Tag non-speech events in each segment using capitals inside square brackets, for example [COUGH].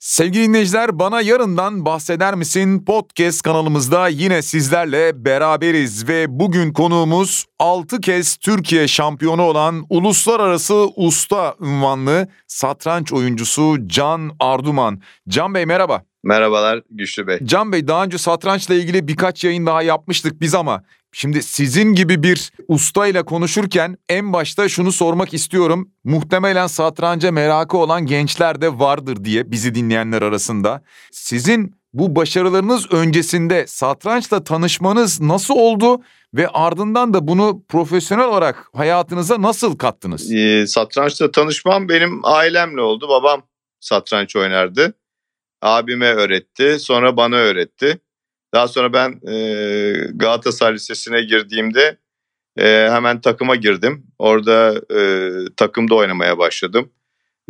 Sevgili dinleyiciler bana yarından bahseder misin podcast kanalımızda yine sizlerle beraberiz ve bugün konuğumuz 6 kez Türkiye şampiyonu olan uluslararası usta ünvanlı satranç oyuncusu Can Arduman. Can Bey merhaba. Merhabalar Güçlü Bey. Can Bey daha önce satrançla ilgili birkaç yayın daha yapmıştık biz ama Şimdi sizin gibi bir usta ile konuşurken en başta şunu sormak istiyorum. Muhtemelen satranca merakı olan gençler de vardır diye bizi dinleyenler arasında. Sizin bu başarılarınız öncesinde satrançla tanışmanız nasıl oldu ve ardından da bunu profesyonel olarak hayatınıza nasıl kattınız? Ee, satrançla tanışmam benim ailemle oldu. Babam satranç oynardı. Abime öğretti, sonra bana öğretti. Daha sonra ben e, Galatasaray Lisesi'ne girdiğimde e, hemen takıma girdim. Orada e, takımda oynamaya başladım.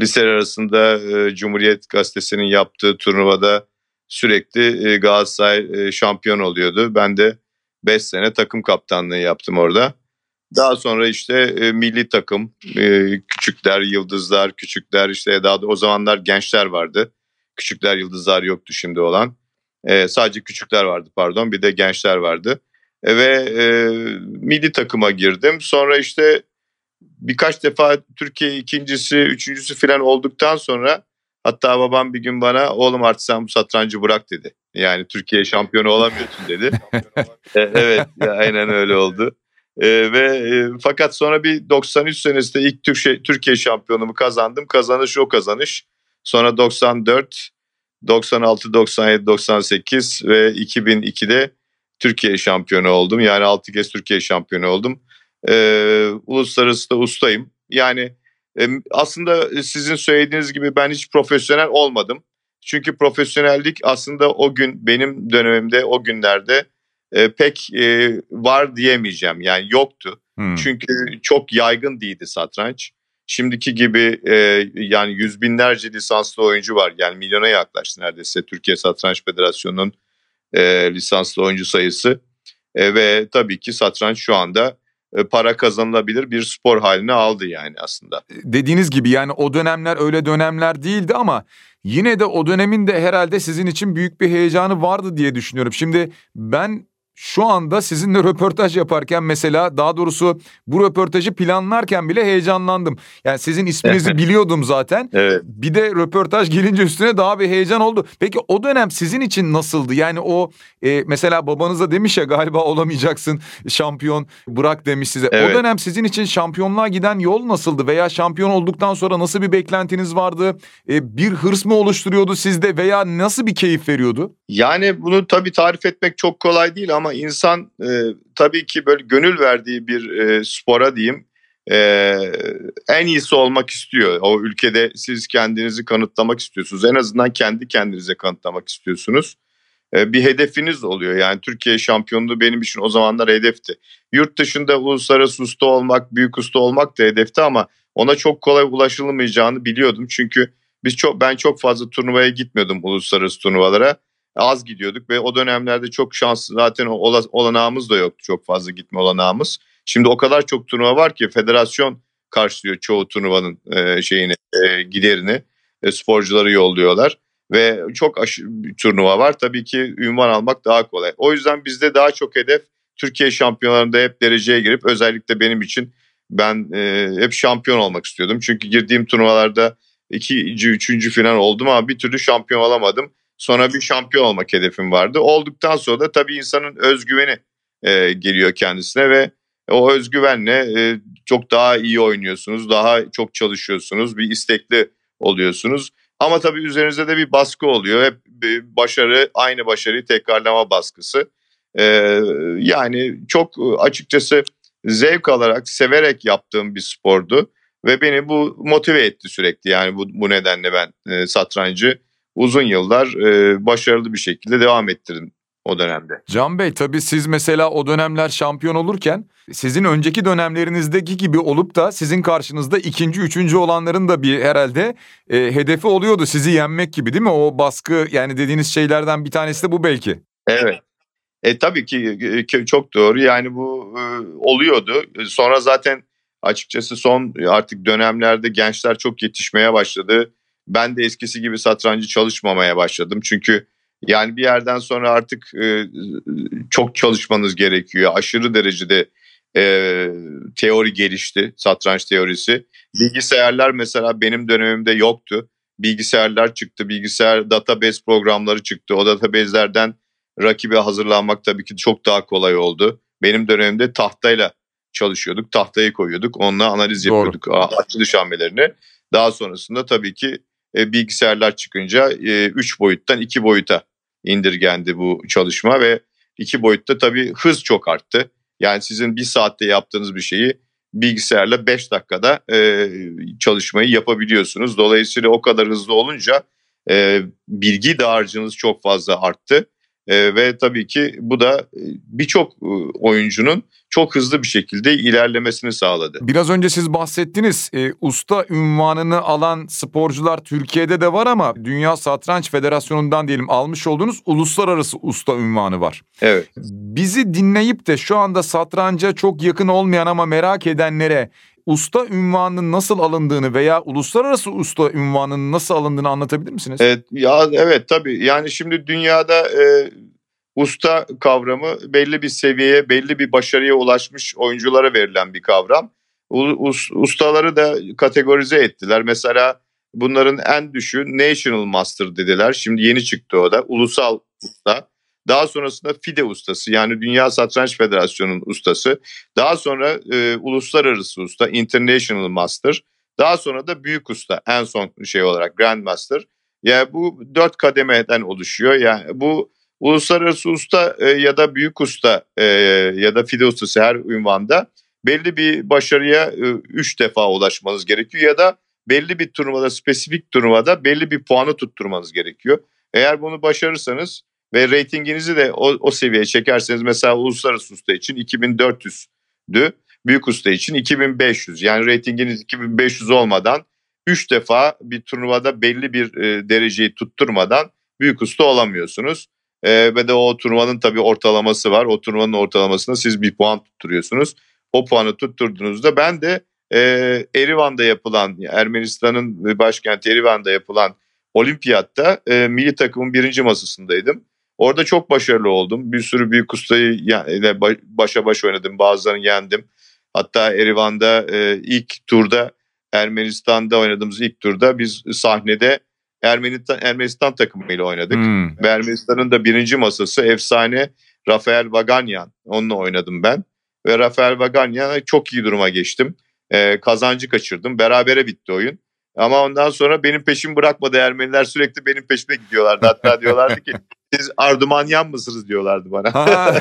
Lise arasında e, Cumhuriyet Gazetesi'nin yaptığı turnuvada sürekli e, Galatasaray e, şampiyon oluyordu. Ben de 5 sene takım kaptanlığı yaptım orada. Daha sonra işte e, milli takım, e, küçükler, yıldızlar, küçükler işte daha da o zamanlar gençler vardı. Küçükler, yıldızlar yoktu şimdi olan. E, sadece küçükler vardı pardon bir de gençler vardı. E, ve e, milli takıma girdim. Sonra işte birkaç defa Türkiye ikincisi, üçüncüsü falan olduktan sonra hatta babam bir gün bana oğlum artık sen bu satrancı bırak dedi. Yani Türkiye şampiyonu olamıyorsun dedi. [LAUGHS] e, evet aynen öyle oldu. E, ve e, fakat sonra bir 93 senesinde ilk Türkiye, Türkiye şampiyonumu kazandım. Kazanış o kazanış. Sonra 94 96, 97, 98 ve 2002'de Türkiye şampiyonu oldum. Yani 6 kez Türkiye şampiyonu oldum. Ee, uluslararası da ustayım. Yani e, aslında sizin söylediğiniz gibi ben hiç profesyonel olmadım. Çünkü profesyonellik aslında o gün benim dönemimde o günlerde e, pek e, var diyemeyeceğim. Yani yoktu. Hmm. Çünkü çok yaygın değildi satranç şimdiki gibi e, yani yüz binlerce lisanslı oyuncu var. Yani milyona yaklaştı neredeyse Türkiye Satranç Federasyonu'nun e, lisanslı oyuncu sayısı. E, ve tabii ki satranç şu anda e, para kazanılabilir bir spor haline aldı yani aslında. Dediğiniz gibi yani o dönemler öyle dönemler değildi ama yine de o dönemin de herhalde sizin için büyük bir heyecanı vardı diye düşünüyorum. Şimdi ben şu anda sizinle röportaj yaparken mesela daha doğrusu bu röportajı planlarken bile heyecanlandım. Yani sizin isminizi [LAUGHS] biliyordum zaten. Evet. Bir de röportaj gelince üstüne daha bir heyecan oldu. Peki o dönem sizin için nasıldı? Yani o e, mesela babanıza demiş ya galiba olamayacaksın şampiyon bırak demiş size. Evet. O dönem sizin için şampiyonluğa giden yol nasıldı? Veya şampiyon olduktan sonra nasıl bir beklentiniz vardı? E, bir hırs mı oluşturuyordu sizde veya nasıl bir keyif veriyordu? Yani bunu tabii tarif etmek çok kolay değil ama insan e, tabii ki böyle gönül verdiği bir e, spora diyeyim e, en iyisi olmak istiyor. O ülkede siz kendinizi kanıtlamak istiyorsunuz. En azından kendi kendinize kanıtlamak istiyorsunuz. E, bir hedefiniz oluyor. Yani Türkiye şampiyonluğu benim için o zamanlar hedefti. Yurt dışında uluslararası usta olmak, büyük usta olmak da hedefti ama ona çok kolay ulaşılmayacağını biliyordum. Çünkü biz çok ben çok fazla turnuvaya gitmiyordum uluslararası turnuvalara az gidiyorduk ve o dönemlerde çok şanslı zaten olanağımız da yoktu çok fazla gitme olanağımız. Şimdi o kadar çok turnuva var ki federasyon karşılıyor çoğu turnuvanın e, şeyini e, giderini e, sporcuları yolluyorlar ve çok aşı, turnuva var tabii ki ünvan almak daha kolay. O yüzden bizde daha çok hedef Türkiye şampiyonlarında hep dereceye girip özellikle benim için ben e, hep şampiyon olmak istiyordum. Çünkü girdiğim turnuvalarda ikinci, üçüncü falan oldum ama bir türlü şampiyon olamadım. Sonra bir şampiyon olmak hedefim vardı. Olduktan sonra da tabii insanın özgüveni e, geliyor kendisine ve o özgüvenle e, çok daha iyi oynuyorsunuz, daha çok çalışıyorsunuz, bir istekli oluyorsunuz. Ama tabii üzerinizde de bir baskı oluyor. Hep başarı, aynı başarıyı tekrarlama baskısı. Ee, yani çok açıkçası zevk alarak, severek yaptığım bir spordu. Ve beni bu motive etti sürekli. Yani bu, bu nedenle ben e, satrancı uzun yıllar e, başarılı bir şekilde devam ettirdim o dönemde. Can Bey tabii siz mesela o dönemler şampiyon olurken sizin önceki dönemlerinizdeki gibi olup da sizin karşınızda ikinci, üçüncü olanların da bir herhalde e, hedefi oluyordu sizi yenmek gibi değil mi? O baskı yani dediğiniz şeylerden bir tanesi de bu belki. Evet. E tabii ki e, çok doğru yani bu e, oluyordu. Sonra zaten açıkçası son artık dönemlerde gençler çok yetişmeye başladı ben de eskisi gibi satrancı çalışmamaya başladım. Çünkü yani bir yerden sonra artık e, çok çalışmanız gerekiyor. Aşırı derecede e, teori gelişti, satranç teorisi. Bilgisayarlar mesela benim dönemimde yoktu. Bilgisayarlar çıktı, bilgisayar database programları çıktı. O database'lerden rakibe hazırlanmak tabii ki çok daha kolay oldu. Benim dönemimde tahtayla çalışıyorduk, tahtayı koyuyorduk, onunla analiz yapıyorduk Doğru. açılış hamlelerini. Daha sonrasında tabii ki e, bilgisayarlar çıkınca 3 e, boyuttan 2 boyuta indirgendi bu çalışma ve 2 boyutta tabii hız çok arttı. Yani sizin bir saatte yaptığınız bir şeyi bilgisayarla 5 dakikada e, çalışmayı yapabiliyorsunuz. Dolayısıyla o kadar hızlı olunca bilgi dağarcığınız çok fazla arttı. E, ve tabii ki bu da e, birçok e, oyuncunun çok hızlı bir şekilde ilerlemesini sağladı. Biraz önce siz bahsettiniz e, usta ünvanını alan sporcular Türkiye'de de var ama Dünya Satranç Federasyonu'ndan diyelim almış olduğunuz uluslararası usta ünvanı var. Evet. Bizi dinleyip de şu anda satranca çok yakın olmayan ama merak edenlere usta ünvanının nasıl alındığını veya uluslararası usta ünvanının nasıl alındığını anlatabilir misiniz? Evet ya evet tabii. Yani şimdi dünyada e, usta kavramı belli bir seviyeye, belli bir başarıya ulaşmış oyunculara verilen bir kavram. Us, ustaları da kategorize ettiler. Mesela bunların en düşüğü National Master dediler. Şimdi yeni çıktı o da. Ulusal usta. Daha sonrasında FIDE ustası yani Dünya Satranç Federasyonu'nun ustası. Daha sonra e, uluslararası usta International Master. Daha sonra da büyük usta en son şey olarak Grand Master. Yani bu dört kademeden oluşuyor. Yani bu uluslararası usta e, ya da büyük usta e, ya da FIDE ustası her ünvanda belli bir başarıya e, üç defa ulaşmanız gerekiyor ya da belli bir turnuvada spesifik turnuvada belli bir puanı tutturmanız gerekiyor. Eğer bunu başarırsanız ve reytinginizi de o, o seviyeye çekerseniz mesela uluslararası usta için 2400'dü. Büyük usta için 2500. Yani reytinginiz 2500 olmadan 3 defa bir turnuvada belli bir e, dereceyi tutturmadan büyük usta olamıyorsunuz. E, ve de o turnuvanın tabii ortalaması var. O turnuvanın ortalamasında siz bir puan tutturuyorsunuz. O puanı tutturduğunuzda ben de e, Erivan'da yapılan Ermenistan'ın başkenti Erivan'da yapılan olimpiyatta e, milli takımın birinci masasındaydım. Orada çok başarılı oldum. Bir sürü büyük ustayı yani başa baş oynadım. Bazılarını yendim. Hatta Erivan'da e, ilk turda Ermenistan'da oynadığımız ilk turda biz sahnede Ermenistan, Ermenistan takımıyla oynadık. Hmm. Ve Ermenistan'ın da birinci masası efsane Rafael Vaganyan. Onunla oynadım ben. Ve Rafael Vaganyan'a çok iyi duruma geçtim. E, kazancı kaçırdım. Berabere bitti oyun. Ama ondan sonra benim peşimi bırakmadı Ermeniler sürekli benim peşime gidiyorlardı. Hatta [LAUGHS] diyorlardı ki siz Ardumanyan mısınız diyorlardı bana. [LAUGHS]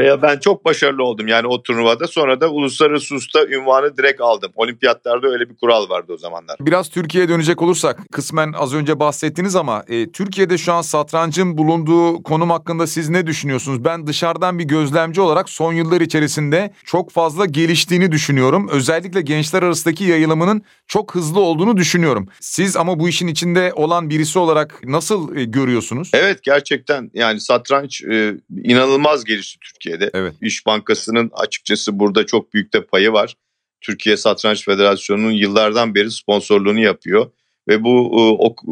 E, ben çok başarılı oldum yani o turnuvada. Sonra da uluslararası usta ünvanı direkt aldım. Olimpiyatlarda öyle bir kural vardı o zamanlar. Biraz Türkiye'ye dönecek olursak kısmen az önce bahsettiniz ama e, Türkiye'de şu an satrancın bulunduğu konum hakkında siz ne düşünüyorsunuz? Ben dışarıdan bir gözlemci olarak son yıllar içerisinde çok fazla geliştiğini düşünüyorum. Özellikle gençler arasındaki yayılımının çok hızlı olduğunu düşünüyorum. Siz ama bu işin içinde olan birisi olarak nasıl e, görüyorsunuz? Evet gerçekten yani satranç e, inanılmaz gelişti Türkiye'de. Türkiye'de. Evet. İş Bankası'nın açıkçası burada çok büyük de payı var. Türkiye Satranç Federasyonu'nun yıllardan beri sponsorluğunu yapıyor ve bu e, ok, e,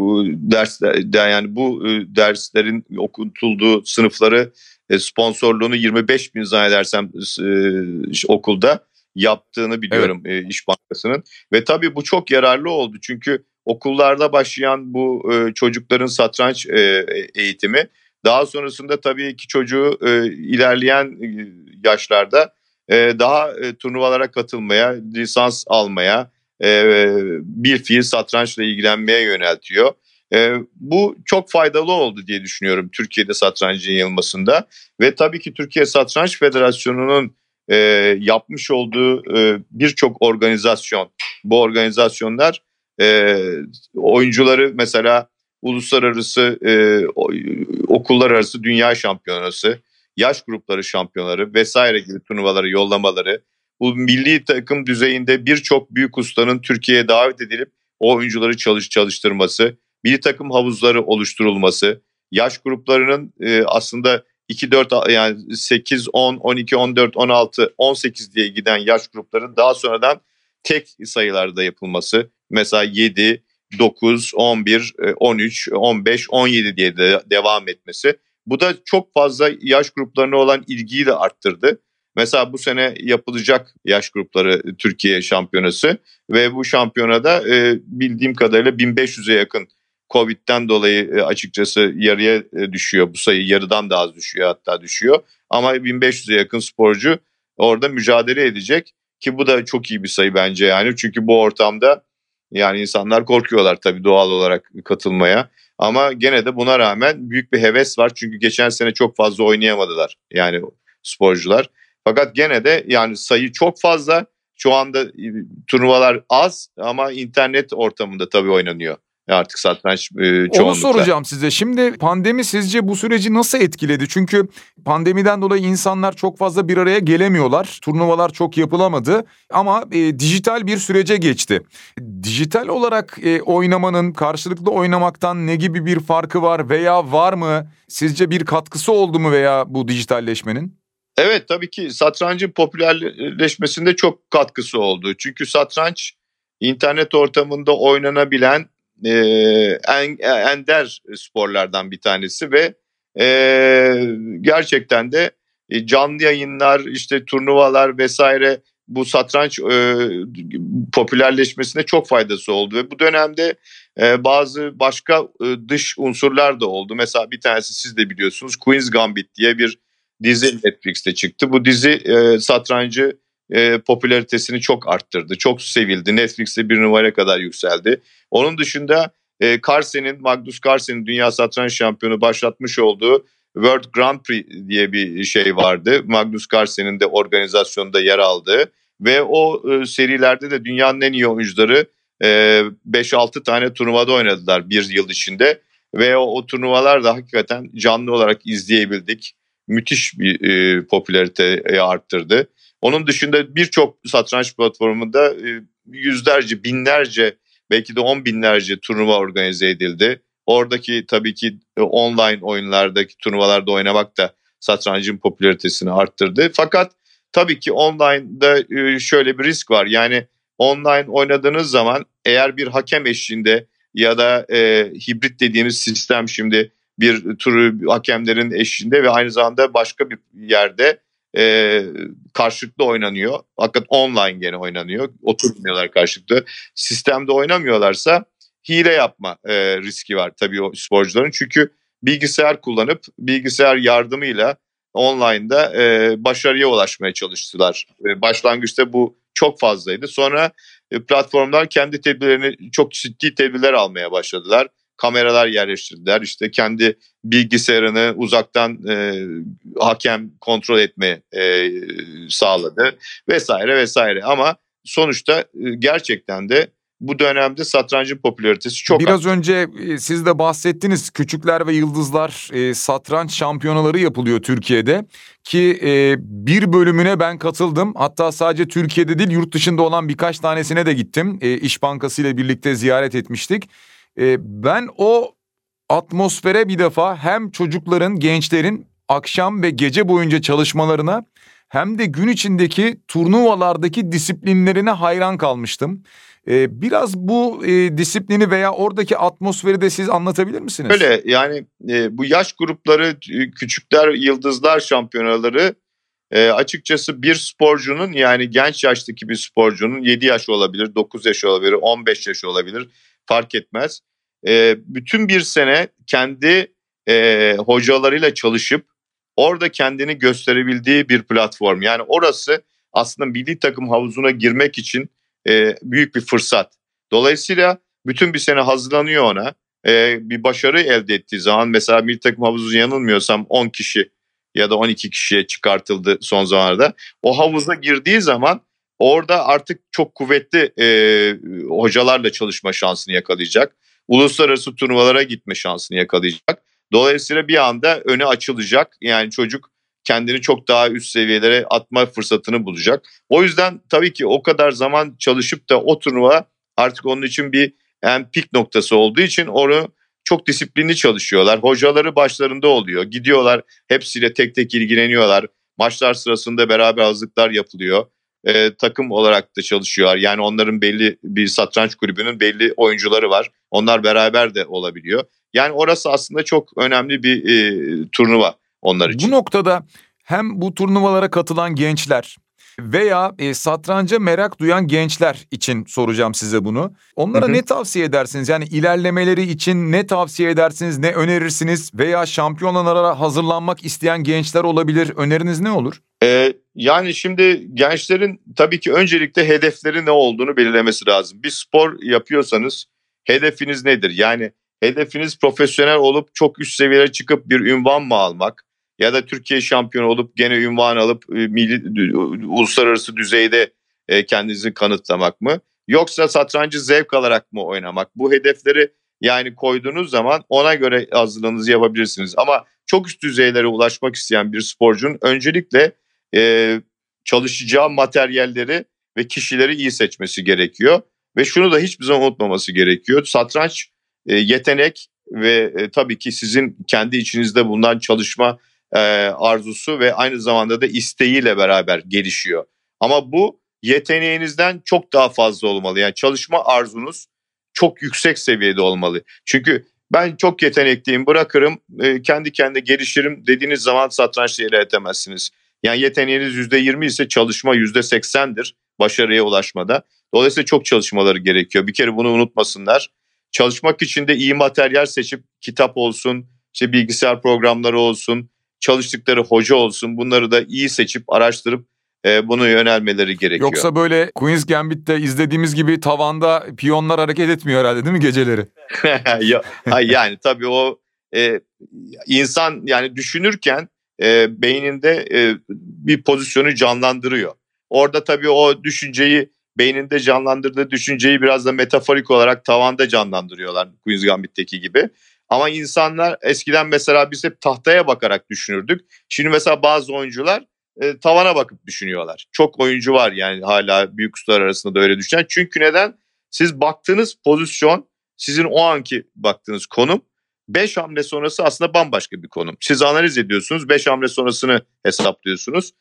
dersler yani bu e, derslerin okutulduğu sınıfları sponsorluğunu 25 bin zannedersem okulda yaptığını biliyorum evet. İş Bankası'nın ve tabii bu çok yararlı oldu çünkü okullarda başlayan bu çocukların satranç eğitimi daha sonrasında tabii ki çocuğu e, ilerleyen e, yaşlarda e, daha e, turnuvalara katılmaya, lisans almaya, e, bir fiil satrançla ilgilenmeye yöneltiyor. E, bu çok faydalı oldu diye düşünüyorum Türkiye'de satrancın yayılmasında. Ve tabii ki Türkiye Satranç Federasyonu'nun e, yapmış olduğu e, birçok organizasyon, bu organizasyonlar e, oyuncuları mesela uluslararası e, okullar arası dünya şampiyonası, yaş grupları şampiyonları vesaire gibi turnuvaları yollamaları, bu milli takım düzeyinde birçok büyük ustanın Türkiye'ye davet edilip o oyuncuları çalış çalıştırması, milli takım havuzları oluşturulması, yaş gruplarının e, aslında 2 4 yani 8 10 12 14 16 18 diye giden yaş grupların daha sonradan tek sayılarda yapılması. Mesela 7 9, 11, 13, 15, 17 diye de devam etmesi. Bu da çok fazla yaş gruplarına olan ilgiyi de arttırdı. Mesela bu sene yapılacak yaş grupları Türkiye şampiyonası ve bu şampiyonada e, bildiğim kadarıyla 1500'e yakın Covid'den dolayı e, açıkçası yarıya e, düşüyor. Bu sayı yarıdan da az düşüyor hatta düşüyor. Ama 1500'e yakın sporcu orada mücadele edecek ki bu da çok iyi bir sayı bence yani. Çünkü bu ortamda yani insanlar korkuyorlar tabii doğal olarak katılmaya. Ama gene de buna rağmen büyük bir heves var. Çünkü geçen sene çok fazla oynayamadılar yani sporcular. Fakat gene de yani sayı çok fazla. Şu anda e, turnuvalar az ama internet ortamında tabii oynanıyor artık satranç e, çoğunlukla. Onu soracağım size. Şimdi pandemi sizce bu süreci nasıl etkiledi? Çünkü pandemiden dolayı insanlar çok fazla bir araya gelemiyorlar. Turnuvalar çok yapılamadı ama e, dijital bir sürece geçti. Dijital olarak e, oynamanın karşılıklı oynamaktan ne gibi bir farkı var veya var mı? Sizce bir katkısı oldu mu veya bu dijitalleşmenin? Evet tabii ki satrancın popülerleşmesinde çok katkısı oldu. Çünkü satranç internet ortamında oynanabilen e, en, ender sporlardan bir tanesi ve e, gerçekten de e, canlı yayınlar işte turnuvalar vesaire bu satranç e, popülerleşmesine çok faydası oldu ve bu dönemde e, bazı başka e, dış unsurlar da oldu. Mesela bir tanesi siz de biliyorsunuz Queen's Gambit diye bir dizi Netflix'te çıktı. Bu dizi e, satrancı e, popülaritesini çok arttırdı. Çok sevildi. Netflix'te bir numara kadar yükseldi. Onun dışında e, Carlsen'in, Magnus Carlsen'in Dünya Satranç Şampiyonu başlatmış olduğu World Grand Prix diye bir şey vardı. Magnus Carlsen'in de organizasyonunda yer aldığı ve o e, serilerde de dünyanın en iyi oyuncuları e, 5-6 tane turnuvada oynadılar bir yıl içinde ve o, o turnuvalar da hakikaten canlı olarak izleyebildik. Müthiş bir e, popülariteyi arttırdı. Onun dışında birçok satranç platformunda e, yüzlerce, binlerce belki de on binlerce turnuva organize edildi. Oradaki tabii ki e, online oyunlardaki turnuvalarda oynamak da satrancın popülaritesini arttırdı. Fakat tabii ki online'da e, şöyle bir risk var. Yani online oynadığınız zaman eğer bir hakem eşliğinde ya da e, hibrit dediğimiz sistem şimdi bir turu hakemlerin eşliğinde ve aynı zamanda başka bir yerde e, karşılıklı oynanıyor. Fakat online gene oynanıyor. Oturmuyorlar karşılıklı. Sistemde oynamıyorlarsa hile yapma e, riski var tabii o sporcuların. Çünkü bilgisayar kullanıp bilgisayar yardımıyla online'da e, başarıya ulaşmaya çalıştılar. E, başlangıçta bu çok fazlaydı. Sonra e, platformlar kendi tedbirlerini çok ciddi tedbirler almaya başladılar kameralar yerleştirdiler. İşte kendi bilgisayarını uzaktan e, hakem kontrol etme e, sağladı vesaire vesaire. Ama sonuçta e, gerçekten de bu dönemde satrancın popülaritesi çok Biraz arttı. önce e, siz de bahsettiniz küçükler ve yıldızlar e, satranç şampiyonaları yapılıyor Türkiye'de ki e, bir bölümüne ben katıldım hatta sadece Türkiye'de değil yurt dışında olan birkaç tanesine de gittim e, İş Bankası ile birlikte ziyaret etmiştik. E, ben o atmosfere bir defa hem çocukların, gençlerin akşam ve gece boyunca çalışmalarına hem de gün içindeki turnuvalardaki disiplinlerine hayran kalmıştım. Ee, biraz bu e, disiplini veya oradaki atmosferi de siz anlatabilir misiniz? Öyle yani e, bu yaş grupları küçükler yıldızlar şampiyonaları e, açıkçası bir sporcunun yani genç yaştaki bir sporcunun 7 yaş olabilir, 9 yaş olabilir, 15 yaş olabilir fark etmez e, bütün bir sene kendi e, hocalarıyla çalışıp orada kendini gösterebildiği bir platform. Yani orası aslında milli takım havuzuna girmek için e, büyük bir fırsat. Dolayısıyla bütün bir sene hazırlanıyor ona. E, bir başarı elde ettiği zaman mesela milli takım havuzu yanılmıyorsam 10 kişi ya da 12 kişiye çıkartıldı son zamanlarda. O havuza girdiği zaman orada artık çok kuvvetli e, hocalarla çalışma şansını yakalayacak uluslararası turnuvalara gitme şansını yakalayacak. Dolayısıyla bir anda öne açılacak. Yani çocuk kendini çok daha üst seviyelere atma fırsatını bulacak. O yüzden tabii ki o kadar zaman çalışıp da o turnuva artık onun için bir yani pik noktası olduğu için onu çok disiplinli çalışıyorlar. Hocaları başlarında oluyor. Gidiyorlar hepsiyle tek tek ilgileniyorlar. Maçlar sırasında beraber hazırlıklar yapılıyor. Ee, takım olarak da çalışıyorlar. Yani onların belli bir satranç kulübünün belli oyuncuları var. Onlar beraber de olabiliyor. Yani orası aslında çok önemli bir e, turnuva onlar için. Bu noktada hem bu turnuvalara katılan gençler veya e, satranca merak duyan gençler için soracağım size bunu. Onlara Hı hı. ne tavsiye edersiniz? Yani ilerlemeleri için ne tavsiye edersiniz, ne önerirsiniz? Veya şampiyonlara hazırlanmak isteyen gençler olabilir. Öneriniz ne olur? Ee, yani şimdi gençlerin tabii ki öncelikle hedefleri ne olduğunu belirlemesi lazım. Bir spor yapıyorsanız hedefiniz nedir? Yani hedefiniz profesyonel olup çok üst seviyelere çıkıp bir ünvan mı almak? Ya da Türkiye şampiyonu olup gene ünvan alıp e, milli, uluslararası düzeyde e, kendinizi kanıtlamak mı? Yoksa satrancı zevk alarak mı oynamak? Bu hedefleri yani koyduğunuz zaman ona göre hazırlığınızı yapabilirsiniz. Ama çok üst düzeylere ulaşmak isteyen bir sporcunun öncelikle e, çalışacağı materyalleri ve kişileri iyi seçmesi gerekiyor. Ve şunu da hiçbir zaman unutmaması gerekiyor. Satranç e, yetenek ve e, tabii ki sizin kendi içinizde bulunan çalışma e, arzusu ve aynı zamanda da isteğiyle beraber gelişiyor. Ama bu yeteneğinizden çok daha fazla olmalı. Yani çalışma arzunuz çok yüksek seviyede olmalı. Çünkü ben çok yetenekliyim bırakırım e, kendi kendine gelişirim dediğiniz zaman satrançta ilerletemezsiniz. Yani yeteneğiniz %20 ise çalışma %80'dir başarıya ulaşmada. Dolayısıyla çok çalışmaları gerekiyor. Bir kere bunu unutmasınlar. Çalışmak için de iyi materyal seçip kitap olsun, işte bilgisayar programları olsun, çalıştıkları hoca olsun bunları da iyi seçip araştırıp e, bunu yönelmeleri gerekiyor. Yoksa böyle Queen's Gambit'te izlediğimiz gibi tavanda piyonlar hareket etmiyor herhalde değil mi geceleri? [LAUGHS] [LAUGHS] Yani tabii o e, insan yani düşünürken e, beyninde e, bir pozisyonu canlandırıyor. Orada tabii o düşünceyi beyninde canlandırdığı düşünceyi biraz da metaforik olarak tavanda canlandırıyorlar Queen's Gambit'teki gibi. Ama insanlar eskiden mesela biz hep tahtaya bakarak düşünürdük. Şimdi mesela bazı oyuncular e, tavana bakıp düşünüyorlar. Çok oyuncu var yani hala büyük ustalar arasında da öyle düşünen. Çünkü neden? Siz baktığınız pozisyon sizin o anki baktığınız konum 5 hamle sonrası aslında bambaşka bir konum. Siz analiz ediyorsunuz 5 hamle sonrasını hesaplıyorsunuz.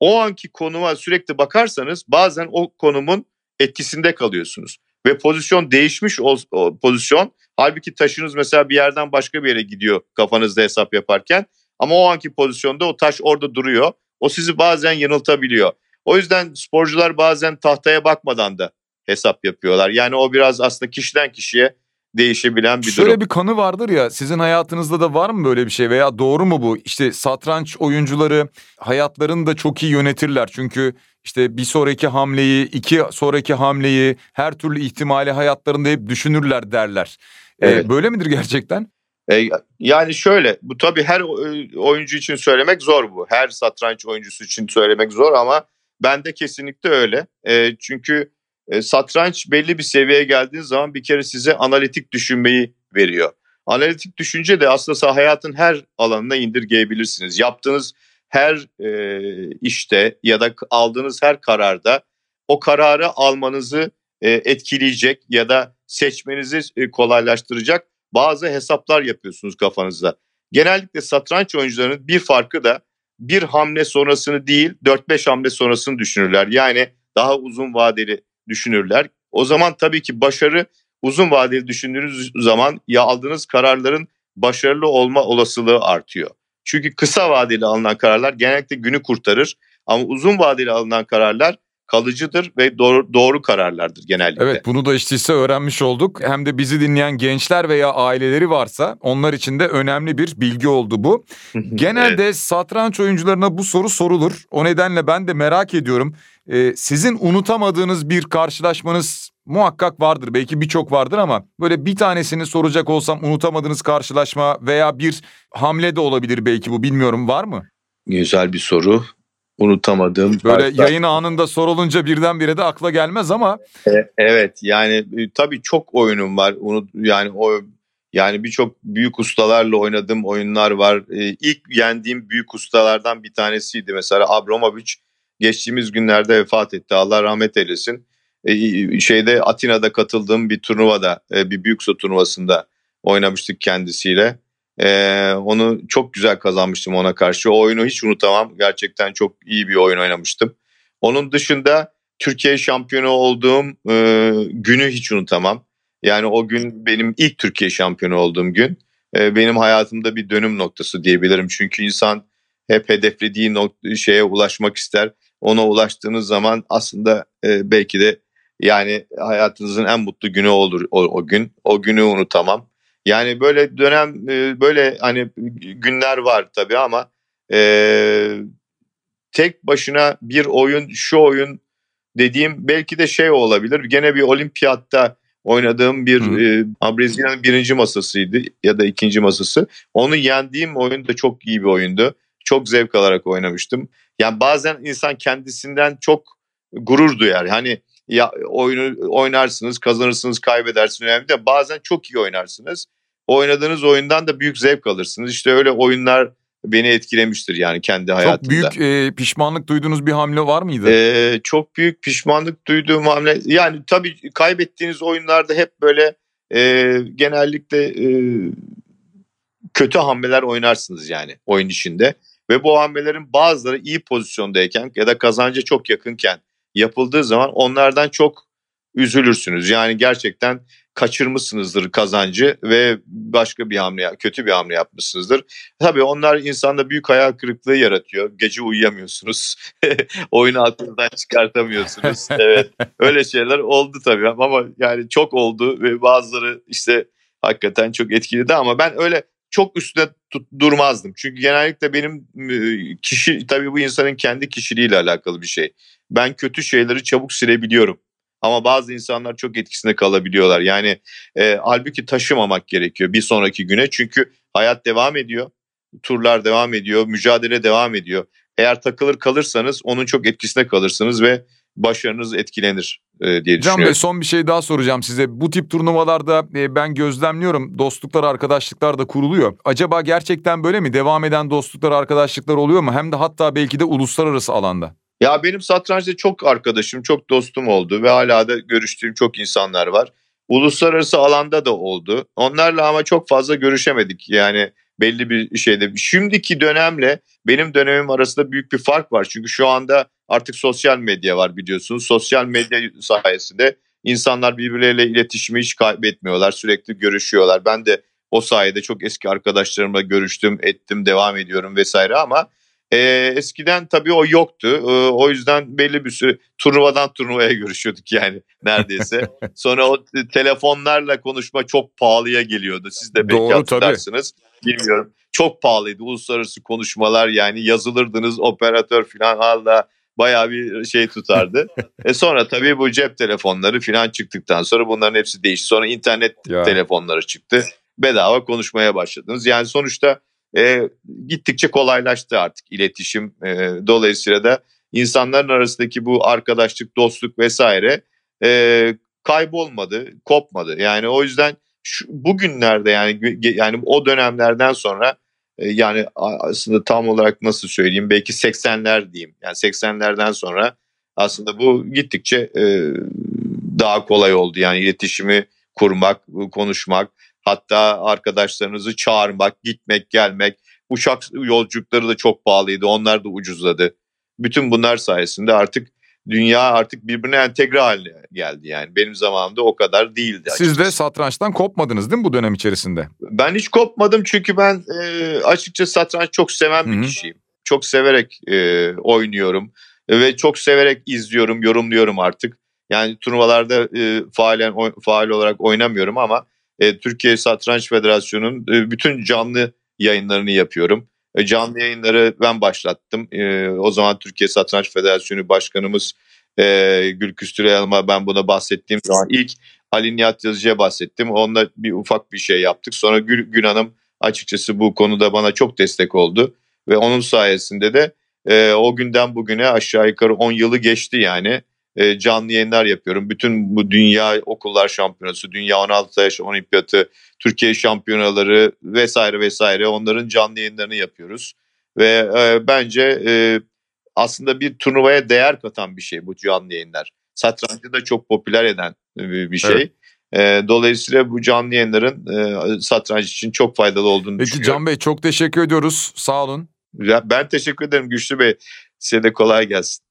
O anki konuma sürekli bakarsanız bazen o konumun etkisinde kalıyorsunuz. Ve pozisyon değişmiş o, o pozisyon. Halbuki taşınız mesela bir yerden başka bir yere gidiyor kafanızda hesap yaparken. Ama o anki pozisyonda o taş orada duruyor. O sizi bazen yanıltabiliyor. O yüzden sporcular bazen tahtaya bakmadan da hesap yapıyorlar. Yani o biraz aslında kişiden kişiye değişebilen bir Şöyle durum. bir kanı vardır ya sizin hayatınızda da var mı böyle bir şey veya doğru mu bu? İşte satranç oyuncuları hayatlarını da çok iyi yönetirler. Çünkü işte bir sonraki hamleyi, iki sonraki hamleyi, her türlü ihtimali hayatlarında hep düşünürler derler. Ee, Evet. böyle midir gerçekten? E, yani şöyle bu tabii her o- oyuncu için söylemek zor bu. Her satranç oyuncusu için söylemek zor ama bende kesinlikle öyle. E, çünkü e, satranç belli bir seviyeye geldiğiniz zaman bir kere size analitik düşünmeyi veriyor. Analitik düşünce de aslında hayatın her alanına indirgeyebilirsiniz. Yaptığınız her e, işte ya da aldığınız her kararda o kararı almanızı e, etkileyecek ya da seçmenizi e, kolaylaştıracak bazı hesaplar yapıyorsunuz kafanızda. Genellikle satranç oyuncularının bir farkı da bir hamle sonrasını değil 4-5 hamle sonrasını düşünürler. Yani daha uzun vadeli düşünürler. O zaman tabii ki başarı uzun vadeli düşündüğünüz zaman ya aldığınız kararların başarılı olma olasılığı artıyor. Çünkü kısa vadeli alınan kararlar genellikle günü kurtarır ama uzun vadeli alınan kararlar kalıcıdır ve doğru, doğru kararlardır genellikle. Evet bunu da işte ise öğrenmiş olduk. Hem de bizi dinleyen gençler veya aileleri varsa onlar için de önemli bir bilgi oldu bu. Genelde satranç oyuncularına bu soru sorulur. O nedenle ben de merak ediyorum. Ee, sizin unutamadığınız bir karşılaşmanız muhakkak vardır. Belki birçok vardır ama böyle bir tanesini soracak olsam unutamadığınız karşılaşma veya bir hamle de olabilir belki bu bilmiyorum var mı? Güzel bir soru. Unutamadığım. Böyle karşılaşma. yayın anında sorulunca birdenbire de akla gelmez ama E, Evet yani e, tabii çok oyunum var. Unut yani o yani birçok büyük ustalarla oynadığım oyunlar var. E, ilk yendiğim büyük ustalardan bir tanesiydi mesela Abramovich geçtiğimiz günlerde vefat etti. Allah rahmet eylesin. E, şeyde Atina'da katıldığım bir turnuvada, e, bir büyük usta turnuvasında oynamıştık kendisiyle. E, onu çok güzel kazanmıştım ona karşı. O oyunu hiç unutamam. Gerçekten çok iyi bir oyun oynamıştım. Onun dışında Türkiye şampiyonu olduğum e, günü hiç unutamam. Yani o gün benim ilk Türkiye şampiyonu olduğum gün. E, benim hayatımda bir dönüm noktası diyebilirim. Çünkü insan hep hedeflediği şeye ulaşmak ister. Ona ulaştığınız zaman aslında e, belki de yani hayatınızın en mutlu günü olur o, o gün. O günü unutamam. Yani böyle dönem e, böyle hani günler var tabii ama e, tek başına bir oyun şu oyun dediğim belki de şey olabilir. Gene bir olimpiyatta oynadığım bir e, Brezilya'nın birinci masasıydı ya da ikinci masası. Onu yendiğim oyun da çok iyi bir oyundu. Çok zevk alarak oynamıştım. Yani bazen insan kendisinden çok gurur duyar. Hani ya oyunu oynarsınız, kazanırsınız, kaybedersiniz önemli de bazen çok iyi oynarsınız. Oynadığınız oyundan da büyük zevk alırsınız. İşte öyle oyunlar beni etkilemiştir yani kendi hayatımda. Çok büyük e, pişmanlık duyduğunuz bir hamle var mıydı? E, çok büyük pişmanlık duyduğum hamle yani tabii kaybettiğiniz oyunlarda hep böyle e, genellikle e, kötü hamleler oynarsınız yani oyun içinde. Ve bu hamlelerin bazıları iyi pozisyondayken ya da kazanca çok yakınken yapıldığı zaman onlardan çok üzülürsünüz. Yani gerçekten kaçırmışsınızdır kazancı ve başka bir hamle, kötü bir hamle yapmışsınızdır. Tabii onlar insanda büyük hayal kırıklığı yaratıyor. Gece uyuyamıyorsunuz. [LAUGHS] Oyunu aklınızdan çıkartamıyorsunuz. [LAUGHS] Evet. Öyle şeyler oldu tabii ama yani çok oldu ve bazıları işte hakikaten çok etkiledi ama ben öyle çok üstüne tut, durmazdım. Çünkü genellikle benim kişi tabii bu insanın kendi kişiliğiyle alakalı bir şey. Ben kötü şeyleri çabuk silebiliyorum. Ama bazı insanlar çok etkisinde kalabiliyorlar. Yani e, halbuki taşımamak gerekiyor bir sonraki güne. Çünkü hayat devam ediyor. Turlar devam ediyor. Mücadele devam ediyor. Eğer takılır kalırsanız onun çok etkisinde kalırsınız ve başarınız etkilenir e, diye düşünüyorum. Can Bey son bir şey daha soracağım size. Bu tip turnuvalarda e, ben gözlemliyorum dostluklar, arkadaşlıklar da kuruluyor. Acaba gerçekten böyle mi? Devam eden dostluklar, arkadaşlıklar oluyor mu? Hem de hatta belki de uluslararası alanda. Ya benim satrançta çok arkadaşım, çok dostum oldu ve hala da görüştüğüm çok insanlar var. Uluslararası alanda da oldu. Onlarla ama çok fazla görüşemedik. Yani belli bir şeyde. Şimdiki dönemle benim dönemim arasında büyük bir fark var. Çünkü şu anda artık sosyal medya var biliyorsunuz. Sosyal medya sayesinde insanlar birbirleriyle iletişimi hiç kaybetmiyorlar. Sürekli görüşüyorlar. Ben de o sayede çok eski arkadaşlarımla görüştüm, ettim, devam ediyorum vesaire ama e, eskiden tabii o yoktu. E, o yüzden belli bir süre turnuvadan turnuvaya görüşüyorduk yani neredeyse. [LAUGHS] Sonra o telefonlarla konuşma çok pahalıya geliyordu. Siz de belki Doğru, hatırlarsınız. Tabii. Bilmiyorum. Çok pahalıydı uluslararası konuşmalar yani yazılırdınız operatör falan hala bayağı bir şey tutardı. [LAUGHS] e sonra tabii bu cep telefonları falan çıktıktan sonra bunların hepsi değişti. Sonra internet ya. telefonları çıktı. Bedava konuşmaya başladınız. Yani sonuçta e, gittikçe kolaylaştı artık iletişim. E, dolayısıyla da insanların arasındaki bu arkadaşlık, dostluk vesaire e, kaybolmadı, kopmadı. Yani o yüzden şu, bugünlerde yani yani o dönemlerden sonra yani aslında tam olarak nasıl söyleyeyim belki 80'ler diyeyim. Yani 80'lerden sonra aslında bu gittikçe e, daha kolay oldu. Yani iletişimi kurmak, konuşmak, Hatta arkadaşlarınızı çağırmak, gitmek, gelmek. Uçak yolculukları da çok pahalıydı. Onlar da ucuzladı. Bütün bunlar sayesinde artık dünya artık birbirine entegre haline geldi yani. Benim zamanımda o kadar değildi. Açıkçası. Siz de satrançtan kopmadınız değil mi bu dönem içerisinde? Ben hiç kopmadım çünkü ben e, açıkçası satranç çok seven bir Hı-hı. kişiyim. Çok severek e, oynuyorum ve çok severek izliyorum, yorumluyorum artık. Yani turnuvalarda e, faalen faal olarak oynamıyorum ama e, Türkiye Satranç Federasyonu'nun e, bütün canlı yayınlarını yapıyorum. E, canlı yayınları ben başlattım. E, o zaman Türkiye Satranç Federasyonu Başkanımız e, Gülküstür Elma ben buna bahsettiğim zaman ilk Ali Nihat Yazıcı'ya bahsettim. Onunla bir ufak bir şey yaptık. Sonra Gül, Gül Hanım açıkçası bu konuda bana çok destek oldu. Ve onun sayesinde de e, o günden bugüne aşağı yukarı 10 yılı geçti yani. E, canlı yayınlar yapıyorum. Bütün bu dünya okullar şampiyonası, dünya 16 yaş olimpiyatı, Türkiye şampiyonaları vesaire vesaire onların canlı yayınlarını yapıyoruz. Ve e, bence e, aslında bir turnuvaya değer katan bir şey bu canlı yayınlar. Satrancı da çok popüler eden bir şey. Evet. E, dolayısıyla bu canlı yayınların e, satranç için çok faydalı olduğunu Peki düşünüyorum. Can Bey çok teşekkür ediyoruz. Sağ olun. Ben teşekkür ederim Güçlü Bey. Size de kolay gelsin.